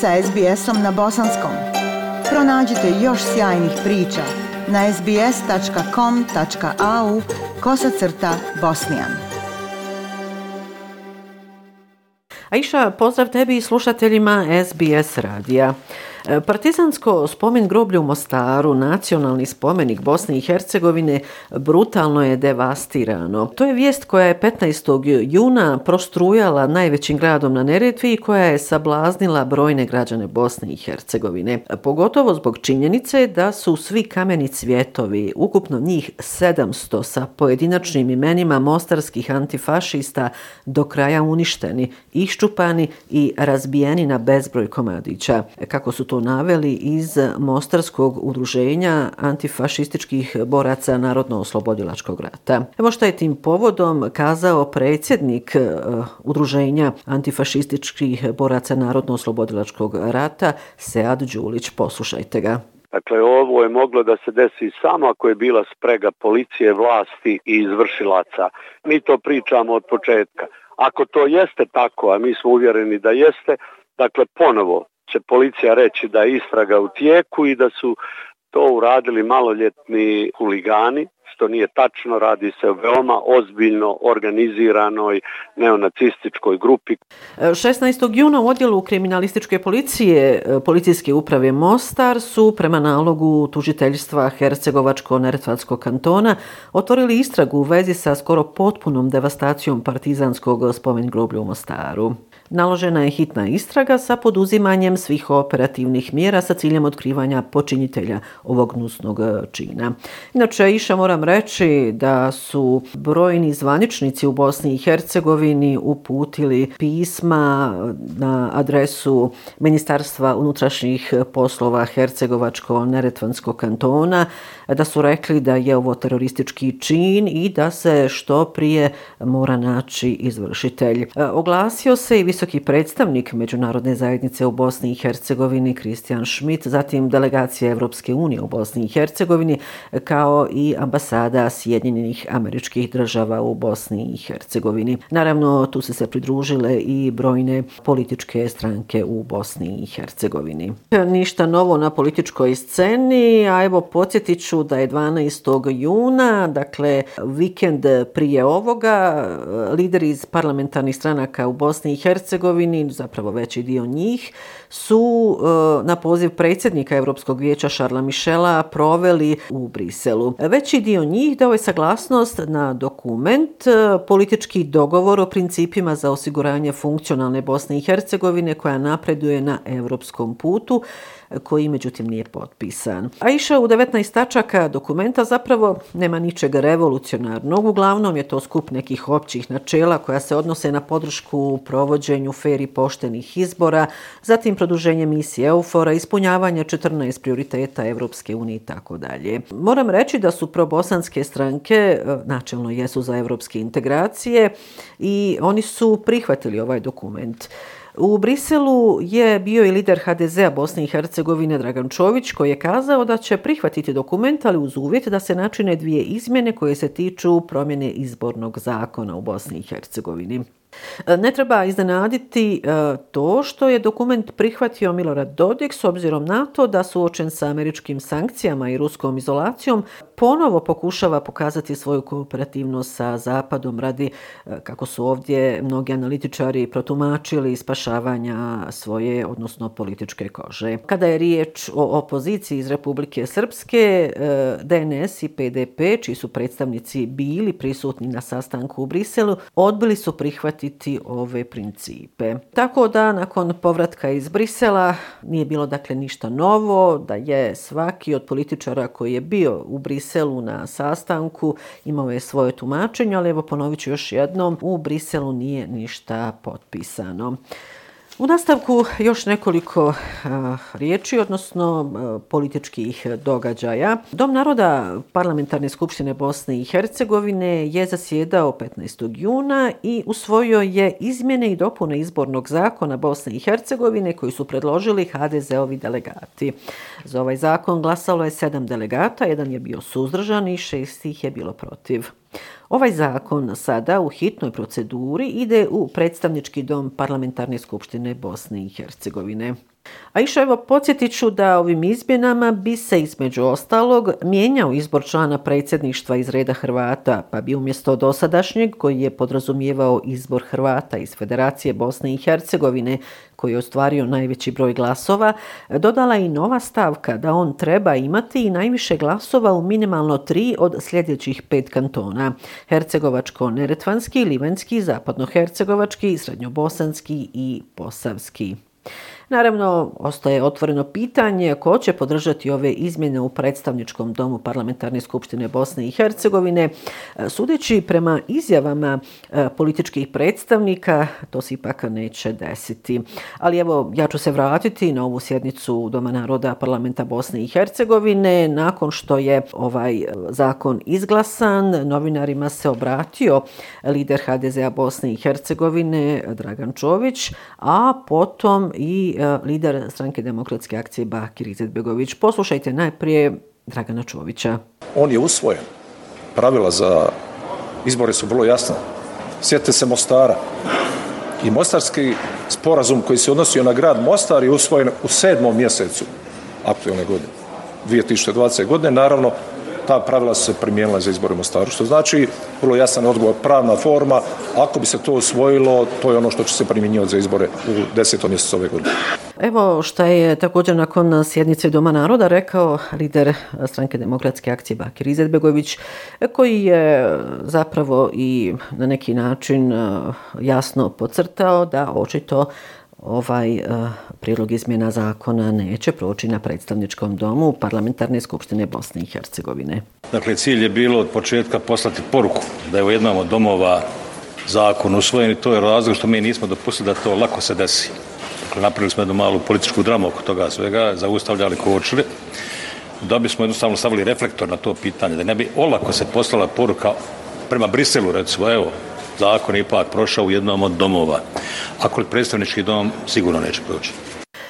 sa SBS-om na bosanskom. Pronađite još sjajnih priča na sbs.com.au kosacrta bosnijan. Aisha, pozdrav tebi i slušateljima SBS radija. Partizansko spomen groblje u Mostaru, nacionalni spomenik Bosne i Hercegovine, brutalno je devastirano. To je vijest koja je 15. juna prostrujala najvećim gradom na Neretvi i koja je sablaznila brojne građane Bosne i Hercegovine. Pogotovo zbog činjenice da su svi kameni cvjetovi, ukupno njih 700 sa pojedinačnim imenima mostarskih antifašista, do kraja uništeni, iščupani i razbijeni na bezbroj komadića. Kako su to to naveli iz Mostarskog udruženja antifašističkih boraca Narodno-oslobodilačkog rata. Evo što je tim povodom kazao predsjednik e, udruženja antifašističkih boraca Narodno-oslobodilačkog rata Sead Đulić. Poslušajte ga. Dakle, ovo je moglo da se desi samo ako je bila sprega policije, vlasti i izvršilaca. Mi to pričamo od početka. Ako to jeste tako, a mi smo uvjereni da jeste, dakle, ponovo, će policija reći da je istraga u tijeku i da su to uradili maloljetni huligani, što nije tačno, radi se o veoma ozbiljno organiziranoj neonacističkoj grupi. 16. juna u odjelu kriminalističke policije e, policijske uprave Mostar su prema nalogu tužiteljstva Hercegovačko-Neretvatskog kantona otvorili istragu u vezi sa skoro potpunom devastacijom partizanskog spomen groblja u Mostaru. Naložena je hitna istraga sa poduzimanjem svih operativnih mjera sa ciljem otkrivanja počinitelja ovog nusnog e, čina. Inače, iša moram reći da su brojni zvaničnici u Bosni i Hercegovini uputili pisma e, na adresu Ministarstva unutrašnjih poslova Hercegovačko-Neretvanskog kantona, da su rekli da je ovo teroristički čin i da se što prije mora naći izvršitelj. E, oglasio se i visoki predstavnik Međunarodne zajednice u Bosni i Hercegovini Kristijan Schmidt, zatim delegacija Evropske unije u Bosni i Hercegovini, kao i ambasada Sjedinjenih američkih država u Bosni i Hercegovini. Naravno, tu su se pridružile i brojne političke stranke u Bosni i Hercegovini. Ništa novo na političkoj sceni, a evo podsjetit ću da je 12. juna, dakle vikend prije ovoga, lideri iz parlamentarnih stranaka u Bosni i Hercegovini Hercegovini, zapravo veći dio njih, su e, na poziv predsjednika Europskog vijeća Šarla Mišela proveli u Briselu. Veći dio njih dao je saglasnost na dokument e, politički dogovor o principima za osiguranje funkcionalne Bosne i Hercegovine koja napreduje na evropskom putu koji međutim nije potpisan. A iša u 19 tačaka dokumenta zapravo nema ničeg revolucionarnog. Uglavnom je to skup nekih općih načela koja se odnose na podršku u provođenju i poštenih izbora, zatim produženje misije EUFORA, ispunjavanje 14 prioriteta Evropske unije i tako dalje. Moram reći da su probosanske stranke e, načelno jesu za evropske integracije i oni su prihvatili ovaj dokument. U Briselu je bio i lider HDZ-a Bosne i Hercegovine Dragan Čović koji je kazao da će prihvatiti dokument, ali uz uvjet da se načine dvije izmjene koje se tiču promjene izbornog zakona u Bosni i Hercegovini. E, ne treba iznenaditi e, to što je dokument prihvatio Milorad Dodik s obzirom na to da suočen sa američkim sankcijama i ruskom izolacijom ponovo pokušava pokazati svoju kooperativnost sa Zapadom radi, e, kako su ovdje mnogi analitičari protumačili, spašavanja svoje, odnosno političke kože. Kada je riječ o opoziciji iz Republike Srpske, DNS i PDP, čiji su predstavnici bili prisutni na sastanku u Briselu, odbili su prihvatiti prihvatiti ove principe. Tako da nakon povratka iz Brisela nije bilo dakle ništa novo, da je svaki od političara koji je bio u Briselu na sastanku imao je svoje tumačenje, ali evo ponovit ću još jednom, u Briselu nije ništa potpisano. U nastavku još nekoliko a, riječi, odnosno a, političkih događaja. Dom naroda Parlamentarne skupštine Bosne i Hercegovine je zasjedao 15. juna i usvojio je izmjene i dopune izbornog zakona Bosne i Hercegovine koji su predložili HDZ-ovi delegati. Za ovaj zakon glasalo je sedam delegata, jedan je bio suzdržan i šest ih je bilo protiv. Ovaj zakon sada u hitnoj proceduri ide u predstavnički dom Parlamentarne skupštine Bosne i Hercegovine. A iša evo podsjetit ću da ovim izmjenama bi se između ostalog mijenjao izbor člana predsjedništva iz reda Hrvata, pa bi umjesto dosadašnjeg koji je podrazumijevao izbor Hrvata iz Federacije Bosne i Hercegovine koji je ostvario najveći broj glasova, dodala i nova stavka da on treba imati i najviše glasova u minimalno tri od sljedećih pet kantona. Hercegovačko-neretvanski, Livanski, Zapadno-hercegovački, Srednjobosanski i Posavski. Naravno, ostaje otvoreno pitanje ko će podržati ove izmjene u predstavničkom domu Parlamentarne skupštine Bosne i Hercegovine. Sudeći prema izjavama e, političkih predstavnika, to se ipak neće desiti. Ali evo, ja ću se vratiti na ovu sjednicu Doma naroda Parlamenta Bosne i Hercegovine. Nakon što je ovaj e, zakon izglasan, novinarima se obratio lider HDZ-a Bosne i Hercegovine Dragan Čović, a potom i E, lider stranke demokratske akcije Bakir Izetbegović. Poslušajte najprije Dragana Čovića. On je usvojen. Pravila za izbore su vrlo jasna. Sjetite se Mostara. I Mostarski sporazum koji se odnosio na grad Mostar je usvojen u sedmom mjesecu aktualne godine. 2020. godine. Naravno, ta pravila su se primijenila za izbore u Mostaru, što znači vrlo jasan odgovor, pravna forma, ako bi se to osvojilo, to je ono što će se primjenjivati za izbore u desetom mjesecu ove godine. Evo što je također nakon sjednice Doma naroda rekao lider stranke demokratske akcije Bakir Izetbegović, koji je zapravo i na neki način e, jasno pocrtao da očito ovaj eh, uh, prilog izmjena zakona neće proći na predstavničkom domu parlamentarne skupštine Bosne i Hercegovine. Dakle, cilj je bilo od početka poslati poruku da je u jednom od domova zakon usvojen i to je razlog što mi nismo dopustili da to lako se desi. Dakle, napravili smo jednu malu političku dramu oko toga svega, zaustavljali kočili, da bismo jednostavno stavili reflektor na to pitanje, da ne bi olako se poslala poruka prema Briselu, recimo, evo, zakon ipak prošao u jednom od domova. Ako li predstavnički dom, sigurno neće proći.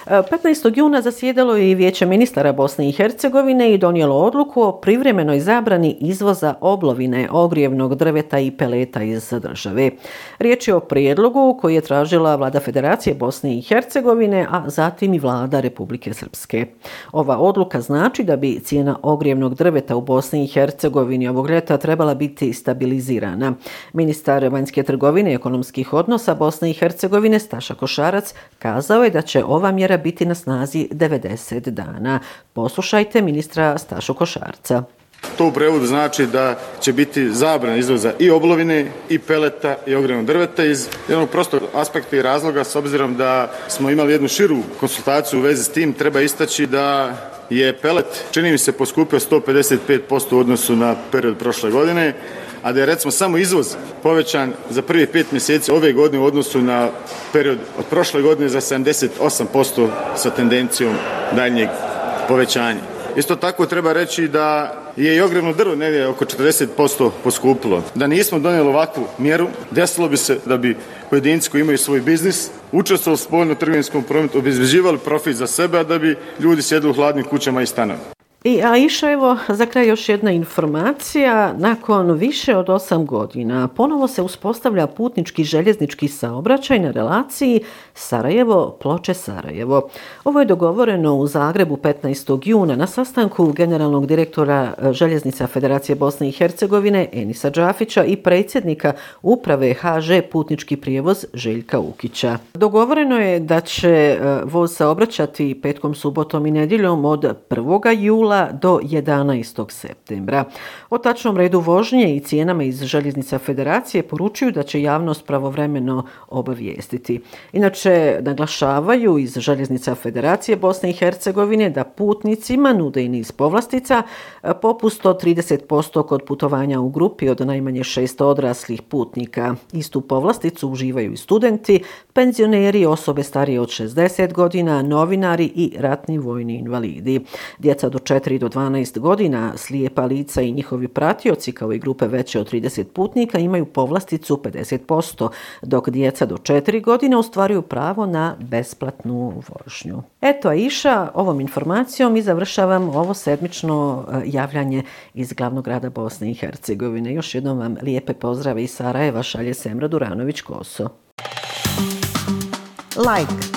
15. juna zasjedalo je i vijeće ministara Bosne i Hercegovine i donijelo odluku o privremenoj zabrani izvoza oblovine ogrijevnog drveta i peleta iz države. Riječ je o prijedlogu koji je tražila vlada Federacije Bosne i Hercegovine, a zatim i vlada Republike Srpske. Ova odluka znači da bi cijena ogrijevnog drveta u Bosni i Hercegovini ovog ljeta trebala biti stabilizirana. Ministar vanjske trgovine i ekonomskih odnosa Bosne i Hercegovine Staša Košarac kazao je da će ova mjera mjera biti na snazi 90 dana. Poslušajte ministra Stašu Košarca. To u prevodu znači da će biti zabran izvoza i oblovine, i peleta, i ogrevnog drveta iz jednog prostog aspekta i razloga, s obzirom da smo imali jednu širu konsultaciju u vezi s tim, treba istaći da je pelet, čini mi se, poskupio 155% u odnosu na period prošle godine, a da je recimo samo izvoz povećan za prvi pet mjeseci ove godine u odnosu na period od prošle godine za 78% sa tendencijom daljnjeg povećanja. Isto tako treba reći da je i ogromno drvo negdje oko 40% poskupilo. Da nismo donijeli ovakvu mjeru, desilo bi se da bi pojedinci koji imaju svoj biznis učestvovali u spoljno trgovinskom prometu, obezbeživali profit za sebe, a da bi ljudi sjedili u hladnim kućama i stanovima. I Aisha, evo, za kraj još jedna informacija. Nakon više od 8 godina ponovo se uspostavlja putnički željeznički saobraćaj na relaciji Sarajevo-Ploče-Sarajevo. Ovo je dogovoreno u Zagrebu 15. juna na sastanku generalnog direktora e, Željeznica Federacije Bosne i Hercegovine Enisa Džafića i predsjednika uprave HŽ Putnički prijevoz Željka Ukića. Dogovoreno je da će e, voz saobraćati petkom, subotom i nedjeljom od 1. jula jula do 11. septembra. O tačnom redu vožnje i cijenama iz Željeznica Federacije poručuju da će javnost pravovremeno obavijestiti. Inače, naglašavaju iz Željeznica Federacije Bosne i Hercegovine da putnicima nude i niz povlastica, popust od 30% kod putovanja u grupi od najmanje šest odraslih putnika. Istu povlasticu uživaju i studenti, penzioneri, osobe starije od 60 godina, novinari i ratni vojni invalidi. Djeca do 4 do 12 godina, slijepa lica i njihovi pratioci kao i grupe veće od 30 putnika imaju povlasticu 50%, dok djeca do 4 godine ostvaruju pravo na besplatnu vožnju. Eto, Aisha, ovom informacijom i završavam ovo sedmično eh, javljanje iz glavnog grada Bosne i Hercegovine. Još jednom vam lijepe pozdrave iz Sarajeva šalje Semra Duranović-Koso. Like,